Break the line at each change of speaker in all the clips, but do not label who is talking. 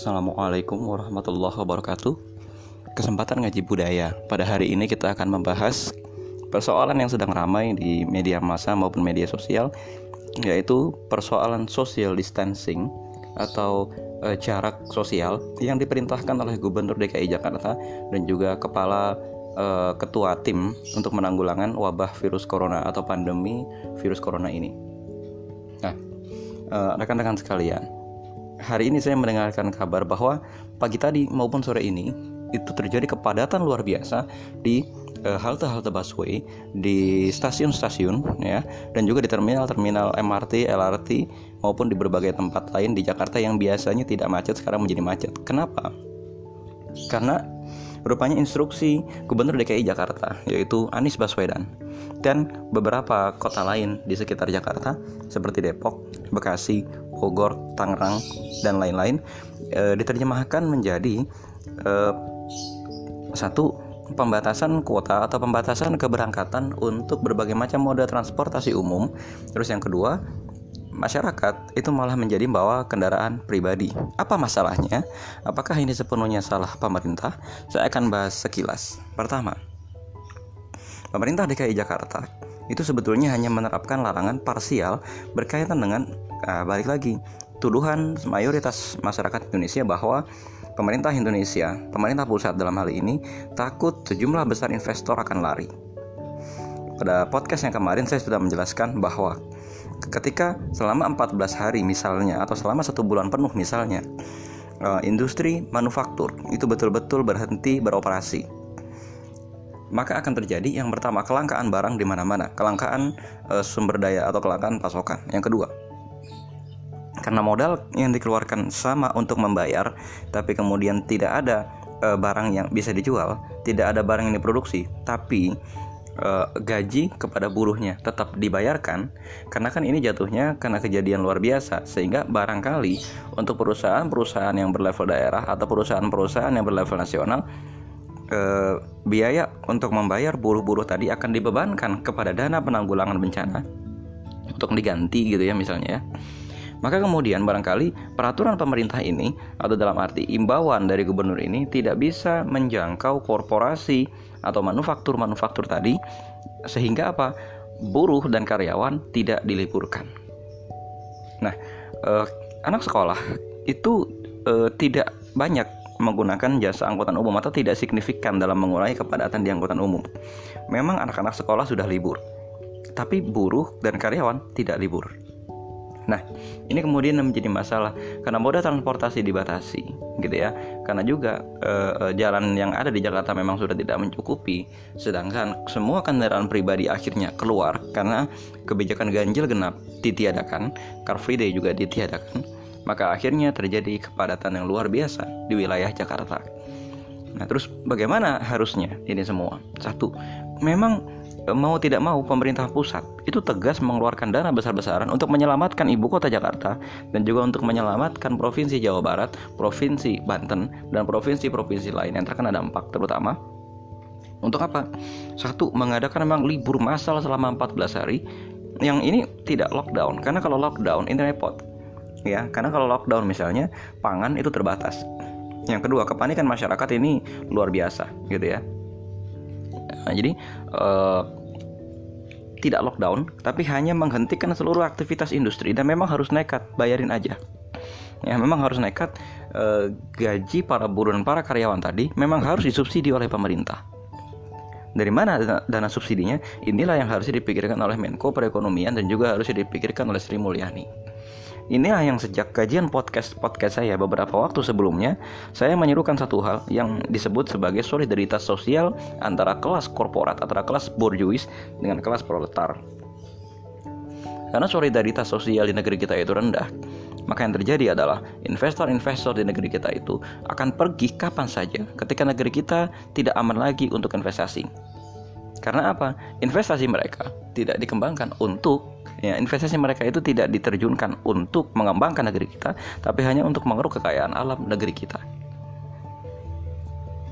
Assalamualaikum warahmatullahi wabarakatuh. Kesempatan ngaji budaya. Pada hari ini kita akan membahas persoalan yang sedang ramai di media massa maupun media sosial yaitu persoalan social distancing atau e, jarak sosial yang diperintahkan oleh Gubernur DKI Jakarta dan juga kepala e, ketua tim untuk menanggulangan wabah virus corona atau pandemi virus corona ini. Nah, rekan-rekan sekalian, hari ini saya mendengarkan kabar bahwa pagi tadi maupun sore ini itu terjadi kepadatan luar biasa di uh, halte-halte busway, di stasiun-stasiun ya, dan juga di terminal-terminal MRT, LRT maupun di berbagai tempat lain di Jakarta yang biasanya tidak macet sekarang menjadi macet. Kenapa? Karena rupanya instruksi Gubernur DKI Jakarta yaitu Anies Baswedan dan beberapa kota lain di sekitar Jakarta seperti Depok, Bekasi, Bogor, Tangerang, dan lain-lain e, diterjemahkan menjadi e, satu pembatasan kuota atau pembatasan keberangkatan untuk berbagai macam moda transportasi umum. Terus yang kedua, masyarakat itu malah menjadi bawa kendaraan pribadi. Apa masalahnya? Apakah ini sepenuhnya salah pemerintah? Saya akan bahas sekilas. Pertama, pemerintah DKI Jakarta itu sebetulnya hanya menerapkan larangan parsial berkaitan dengan uh, balik lagi tuduhan mayoritas masyarakat Indonesia bahwa pemerintah Indonesia, pemerintah pusat dalam hal ini takut sejumlah besar investor akan lari. Pada podcast yang kemarin saya sudah menjelaskan bahwa ketika selama 14 hari misalnya atau selama satu bulan penuh misalnya uh, industri manufaktur itu betul-betul berhenti beroperasi maka akan terjadi yang pertama kelangkaan barang di mana-mana, kelangkaan e, sumber daya atau kelangkaan pasokan. Yang kedua, karena modal yang dikeluarkan sama untuk membayar, tapi kemudian tidak ada e, barang yang bisa dijual, tidak ada barang yang diproduksi, tapi e, gaji kepada buruhnya tetap dibayarkan, karena kan ini jatuhnya karena kejadian luar biasa, sehingga barangkali untuk perusahaan-perusahaan yang berlevel daerah atau perusahaan-perusahaan yang berlevel nasional eh, biaya untuk membayar buruh-buruh tadi akan dibebankan kepada dana penanggulangan bencana untuk diganti gitu ya misalnya ya. Maka kemudian barangkali peraturan pemerintah ini atau dalam arti imbauan dari gubernur ini tidak bisa menjangkau korporasi atau manufaktur-manufaktur tadi sehingga apa? buruh dan karyawan tidak diliburkan. Nah, eh, anak sekolah itu eh, tidak banyak menggunakan jasa angkutan umum atau tidak signifikan dalam mengurangi kepadatan di angkutan umum. Memang anak-anak sekolah sudah libur, tapi buruh dan karyawan tidak libur. Nah, ini kemudian menjadi masalah karena moda transportasi dibatasi, gitu ya. Karena juga e, jalan yang ada di Jakarta memang sudah tidak mencukupi, sedangkan semua kendaraan pribadi akhirnya keluar karena kebijakan ganjil genap ditiadakan, Car Free Day juga ditiadakan maka akhirnya terjadi kepadatan yang luar biasa di wilayah Jakarta. Nah, terus bagaimana harusnya ini semua? Satu, memang mau tidak mau pemerintah pusat itu tegas mengeluarkan dana besar-besaran untuk menyelamatkan ibu kota Jakarta dan juga untuk menyelamatkan provinsi Jawa Barat, provinsi Banten dan provinsi-provinsi lain yang terkena dampak terutama. Untuk apa? Satu, mengadakan memang libur massal selama 14 hari. Yang ini tidak lockdown karena kalau lockdown ini repot ya. Karena kalau lockdown misalnya pangan itu terbatas. Yang kedua kepanikan masyarakat ini luar biasa gitu ya nah, jadi uh, tidak lockdown tapi hanya menghentikan seluruh aktivitas industri dan memang harus nekat bayarin aja ya memang harus nekat uh, gaji para buruh dan para karyawan tadi memang harus disubsidi oleh pemerintah dari mana dana, dana subsidinya? Inilah yang harusnya dipikirkan oleh Menko Perekonomian dan juga harusnya dipikirkan oleh Sri Mulyani. Inilah yang sejak kajian podcast-podcast saya beberapa waktu sebelumnya, saya menyerukan satu hal yang disebut sebagai solidaritas sosial antara kelas korporat, antara kelas borjuis dengan kelas proletar. Karena solidaritas sosial di negeri kita itu rendah, maka yang terjadi adalah investor-investor di negeri kita itu akan pergi kapan saja ketika negeri kita tidak aman lagi untuk investasi. Karena apa? Investasi mereka tidak dikembangkan untuk ya investasi mereka itu tidak diterjunkan untuk mengembangkan negeri kita tapi hanya untuk mengeruk kekayaan alam negeri kita.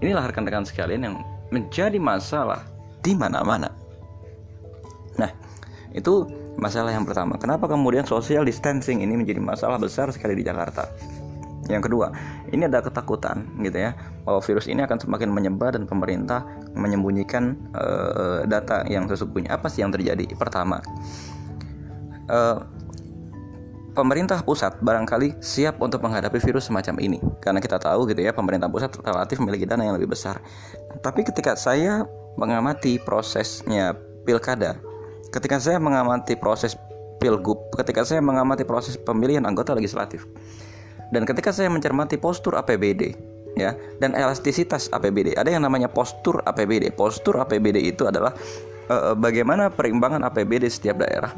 Inilah rekan-rekan sekalian yang menjadi masalah di mana-mana. Nah itu masalah yang pertama. Kenapa kemudian social distancing ini menjadi masalah besar sekali di Jakarta? Yang kedua, ini ada ketakutan gitu ya bahwa virus ini akan semakin menyebar dan pemerintah menyembunyikan uh, data yang sesungguhnya. Apa sih yang terjadi? Pertama, uh, pemerintah pusat barangkali siap untuk menghadapi virus semacam ini karena kita tahu gitu ya pemerintah pusat relatif memiliki dana yang lebih besar. Tapi ketika saya mengamati prosesnya pilkada, ketika saya mengamati proses pilgub, ketika saya mengamati proses pemilihan anggota legislatif, dan ketika saya mencermati postur APBD ya dan elastisitas APBD, ada yang namanya postur APBD. Postur APBD itu adalah uh, bagaimana perimbangan APBD setiap daerah.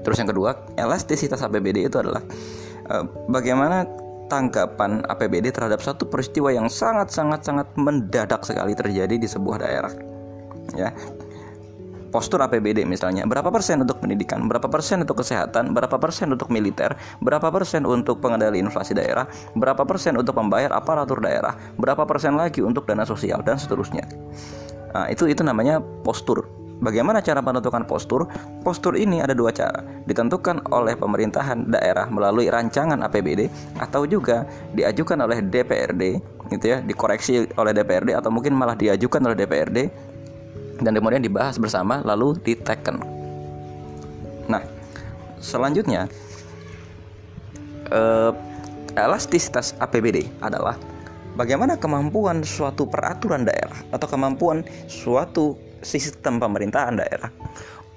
Terus yang kedua, elastisitas APBD itu adalah uh, bagaimana tanggapan APBD terhadap satu peristiwa yang sangat sangat sangat mendadak sekali terjadi di sebuah daerah. Ya postur APBD misalnya berapa persen untuk pendidikan, berapa persen untuk kesehatan, berapa persen untuk militer, berapa persen untuk pengendali inflasi daerah, berapa persen untuk membayar aparatur daerah, berapa persen lagi untuk dana sosial dan seterusnya. Nah, itu itu namanya postur. Bagaimana cara menentukan postur? Postur ini ada dua cara, ditentukan oleh pemerintahan daerah melalui rancangan APBD atau juga diajukan oleh DPRD, gitu ya, dikoreksi oleh DPRD atau mungkin malah diajukan oleh DPRD dan kemudian dibahas bersama lalu diteken. Nah, selanjutnya eh, elastisitas APBD adalah bagaimana kemampuan suatu peraturan daerah atau kemampuan suatu sistem pemerintahan daerah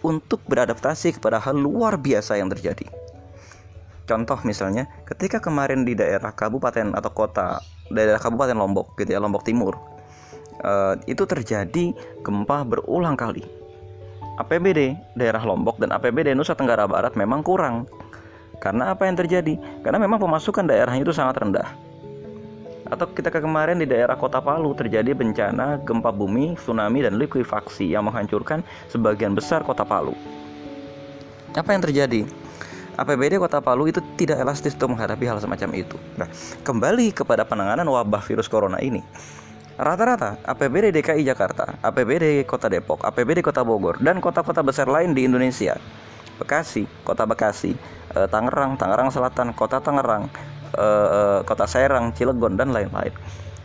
untuk beradaptasi kepada hal luar biasa yang terjadi. Contoh misalnya, ketika kemarin di daerah kabupaten atau kota daerah kabupaten Lombok gitu ya, Lombok Timur uh, itu terjadi gempa berulang kali. APBD daerah Lombok dan APBD Nusa Tenggara Barat memang kurang. Karena apa yang terjadi? Karena memang pemasukan daerahnya itu sangat rendah. Atau kita ke kemarin di daerah Kota Palu terjadi bencana gempa bumi, tsunami dan likuifaksi yang menghancurkan sebagian besar Kota Palu. Apa yang terjadi? APBD Kota Palu itu tidak elastis untuk menghadapi hal semacam itu. Nah, kembali kepada penanganan wabah virus corona ini. Rata-rata APBD DKI Jakarta, APBD Kota Depok, APBD Kota Bogor, dan kota-kota besar lain di Indonesia, Bekasi, Kota Bekasi, eh, Tangerang, Tangerang Selatan, Kota Tangerang, eh, Kota Serang, Cilegon, dan lain-lain,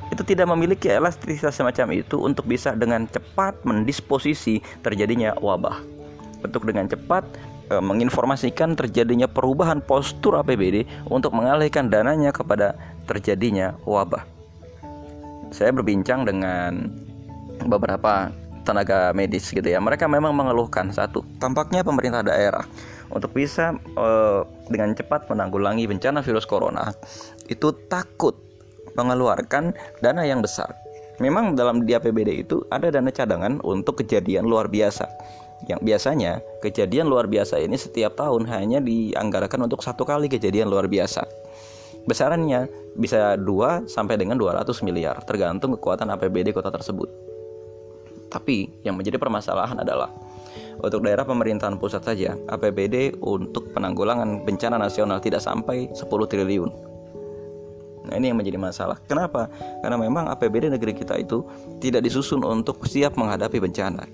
itu tidak memiliki elastisitas semacam itu untuk bisa dengan cepat mendisposisi terjadinya wabah. Untuk dengan cepat eh, menginformasikan terjadinya perubahan postur APBD untuk mengalihkan dananya kepada terjadinya wabah saya berbincang dengan beberapa tenaga medis gitu ya. Mereka memang mengeluhkan satu, tampaknya pemerintah daerah untuk bisa uh, dengan cepat menanggulangi bencana virus corona itu takut mengeluarkan dana yang besar. Memang dalam di APBD itu ada dana cadangan untuk kejadian luar biasa. Yang biasanya kejadian luar biasa ini setiap tahun hanya dianggarkan untuk satu kali kejadian luar biasa. Besarannya bisa 2 sampai dengan 200 miliar tergantung kekuatan APBD kota tersebut. Tapi yang menjadi permasalahan adalah untuk daerah pemerintahan pusat saja APBD untuk penanggulangan bencana nasional tidak sampai 10 triliun. Nah, ini yang menjadi masalah. Kenapa? Karena memang APBD negeri kita itu tidak disusun untuk siap menghadapi bencana.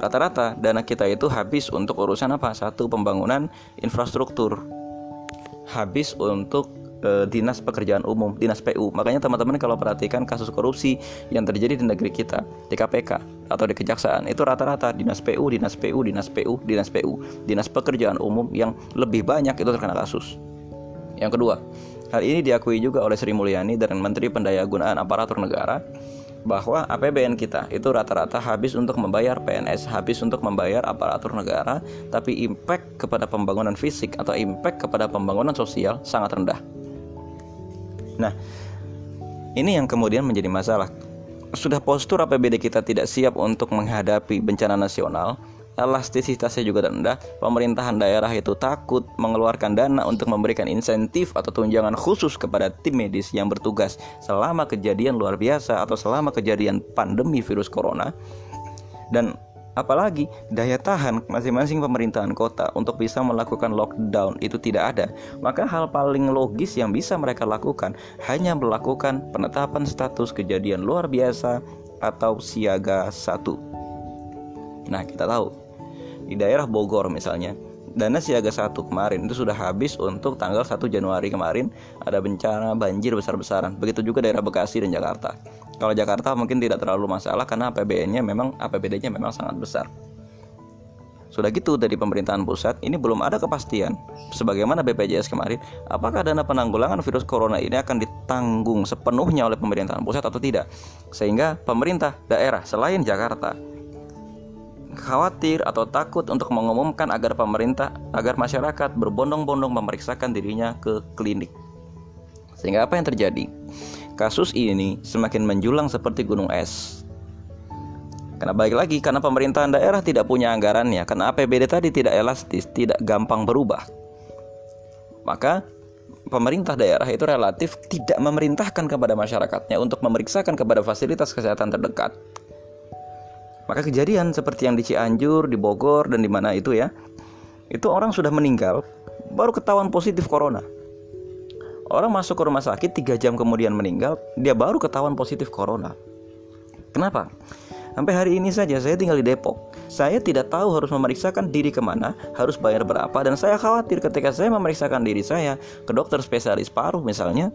Rata-rata dana kita itu habis untuk urusan apa? Satu pembangunan infrastruktur. Habis untuk uh, dinas pekerjaan umum, dinas PU. Makanya teman-teman kalau perhatikan kasus korupsi yang terjadi di negeri kita, di KPK atau di kejaksaan, itu rata-rata dinas PU, dinas PU, dinas PU, dinas PU, dinas pekerjaan umum yang lebih banyak itu terkena kasus. Yang kedua, hal ini diakui juga oleh Sri Mulyani dan Menteri Pendayagunaan Aparatur Negara bahwa APBN kita itu rata-rata habis untuk membayar PNS, habis untuk membayar aparatur negara, tapi impact kepada pembangunan fisik atau impact kepada pembangunan sosial sangat rendah. Nah, ini yang kemudian menjadi masalah. Sudah postur APBD kita tidak siap untuk menghadapi bencana nasional, elastisitasnya juga rendah, pemerintahan daerah itu takut mengeluarkan dana untuk memberikan insentif atau tunjangan khusus kepada tim medis yang bertugas selama kejadian luar biasa atau selama kejadian pandemi virus corona. Dan Apalagi daya tahan masing-masing pemerintahan kota untuk bisa melakukan lockdown itu tidak ada. Maka hal paling logis yang bisa mereka lakukan hanya melakukan penetapan status kejadian luar biasa atau siaga satu. Nah kita tahu di daerah Bogor misalnya dana siaga satu kemarin itu sudah habis untuk tanggal 1 Januari kemarin ada bencana banjir besar-besaran. Begitu juga daerah Bekasi dan Jakarta. Kalau Jakarta mungkin tidak terlalu masalah karena APBN-nya memang APBD-nya memang sangat besar. Sudah gitu dari pemerintahan pusat ini belum ada kepastian sebagaimana BPJS kemarin apakah dana penanggulangan virus corona ini akan ditanggung sepenuhnya oleh pemerintahan pusat atau tidak. Sehingga pemerintah daerah selain Jakarta khawatir atau takut untuk mengumumkan agar pemerintah agar masyarakat berbondong-bondong memeriksakan dirinya ke klinik. Sehingga apa yang terjadi? Kasus ini semakin menjulang seperti gunung es. Karena baik lagi karena pemerintahan daerah tidak punya anggarannya, karena APBD tadi tidak elastis, tidak gampang berubah. Maka pemerintah daerah itu relatif tidak memerintahkan kepada masyarakatnya untuk memeriksakan kepada fasilitas kesehatan terdekat. Maka kejadian seperti yang di Cianjur, di Bogor dan di mana itu ya, itu orang sudah meninggal baru ketahuan positif corona. Orang masuk ke rumah sakit tiga jam kemudian meninggal, dia baru ketahuan positif corona. Kenapa? Sampai hari ini saja saya tinggal di Depok. Saya tidak tahu harus memeriksakan diri ke mana, harus bayar berapa, dan saya khawatir ketika saya memeriksakan diri saya ke dokter spesialis paru misalnya,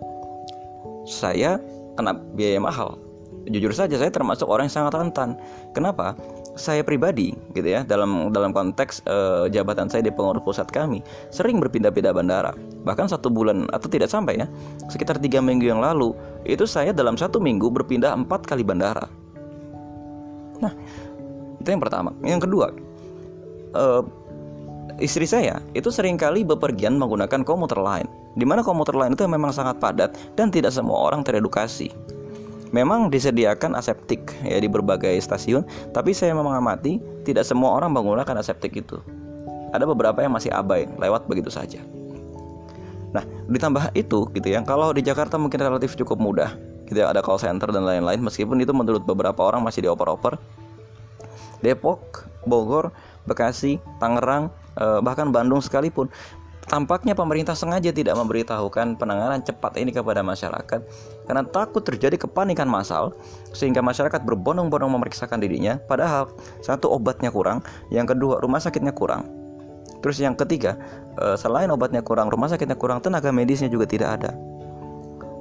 saya kena biaya mahal. Jujur saja saya termasuk orang yang sangat rentan. Kenapa? Saya pribadi gitu ya dalam dalam konteks uh, jabatan saya di pengurus pusat kami sering berpindah-pindah bandara bahkan satu bulan atau tidak sampai ya sekitar tiga minggu yang lalu itu saya dalam satu minggu berpindah empat kali bandara Nah, itu yang pertama. Yang kedua, uh, istri saya itu sering kali bepergian menggunakan komuter lain. Di mana komuter lain itu memang sangat padat dan tidak semua orang teredukasi. Memang disediakan aseptik ya di berbagai stasiun, tapi saya mengamati tidak semua orang menggunakan aseptik itu. Ada beberapa yang masih abai, lewat begitu saja. Nah, ditambah itu gitu ya, kalau di Jakarta mungkin relatif cukup mudah gitu ya, ada call center dan lain-lain meskipun itu menurut beberapa orang masih dioper-oper Depok, Bogor, Bekasi, Tangerang, eh, bahkan Bandung sekalipun tampaknya pemerintah sengaja tidak memberitahukan penanganan cepat ini kepada masyarakat karena takut terjadi kepanikan massal sehingga masyarakat berbondong-bondong memeriksakan dirinya padahal satu obatnya kurang, yang kedua rumah sakitnya kurang. Terus yang ketiga, eh, selain obatnya kurang, rumah sakitnya kurang, tenaga medisnya juga tidak ada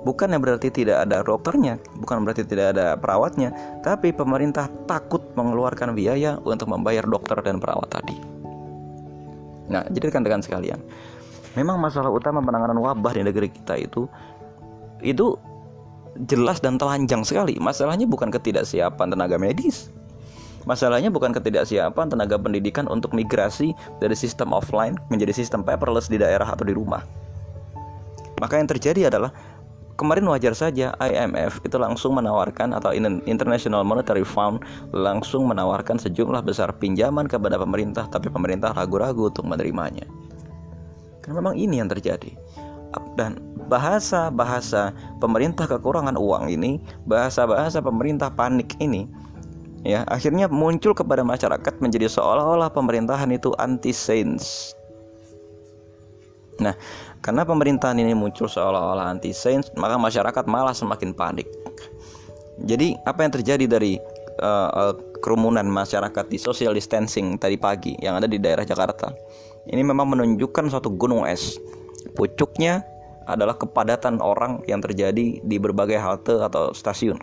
bukan yang berarti tidak ada dokternya, bukan berarti tidak ada perawatnya, tapi pemerintah takut mengeluarkan biaya untuk membayar dokter dan perawat tadi. Nah, jadi rekan-rekan sekalian, memang masalah utama penanganan wabah di negeri kita itu itu jelas dan telanjang sekali. Masalahnya bukan ketidaksiapan tenaga medis. Masalahnya bukan ketidaksiapan tenaga pendidikan untuk migrasi dari sistem offline menjadi sistem paperless di daerah atau di rumah. Maka yang terjadi adalah kemarin wajar saja IMF itu langsung menawarkan atau International Monetary Fund langsung menawarkan sejumlah besar pinjaman kepada pemerintah tapi pemerintah ragu-ragu untuk menerimanya. Karena memang ini yang terjadi. Dan bahasa-bahasa pemerintah kekurangan uang ini, bahasa-bahasa pemerintah panik ini ya akhirnya muncul kepada masyarakat menjadi seolah-olah pemerintahan itu anti sains. Nah, karena pemerintahan ini muncul seolah-olah anti sains, maka masyarakat malah semakin panik. Jadi apa yang terjadi dari uh, uh, kerumunan masyarakat di social distancing tadi pagi yang ada di daerah Jakarta? Ini memang menunjukkan suatu gunung es. Pucuknya adalah kepadatan orang yang terjadi di berbagai halte atau stasiun.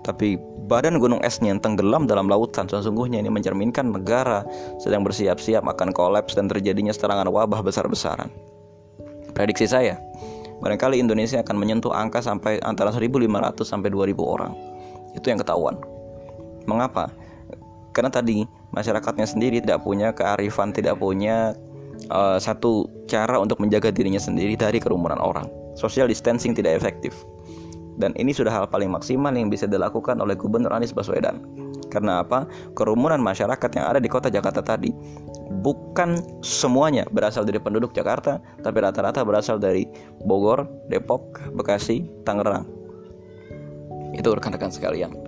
Tapi badan gunung esnya yang tenggelam dalam lautan sesungguhnya ini mencerminkan negara sedang bersiap-siap akan kolaps dan terjadinya serangan wabah besar-besaran. Prediksi saya, barangkali Indonesia akan menyentuh angka sampai antara 1.500 sampai 2.000 orang. Itu yang ketahuan. Mengapa? Karena tadi masyarakatnya sendiri tidak punya kearifan, tidak punya uh, satu cara untuk menjaga dirinya sendiri dari kerumunan orang. Social distancing tidak efektif. Dan ini sudah hal paling maksimal yang bisa dilakukan oleh Gubernur Anies Baswedan. Karena apa? Kerumunan masyarakat yang ada di kota Jakarta tadi bukan semuanya berasal dari penduduk Jakarta, tapi rata-rata berasal dari Bogor, Depok, Bekasi, Tangerang. Itu rekan-rekan sekalian.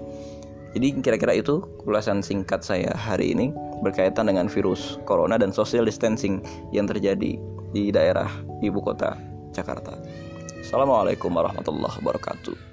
Jadi kira-kira itu ulasan singkat saya hari ini berkaitan dengan virus corona dan social distancing yang terjadi di daerah ibu kota Jakarta. Assalamualaikum warahmatullahi wabarakatuh.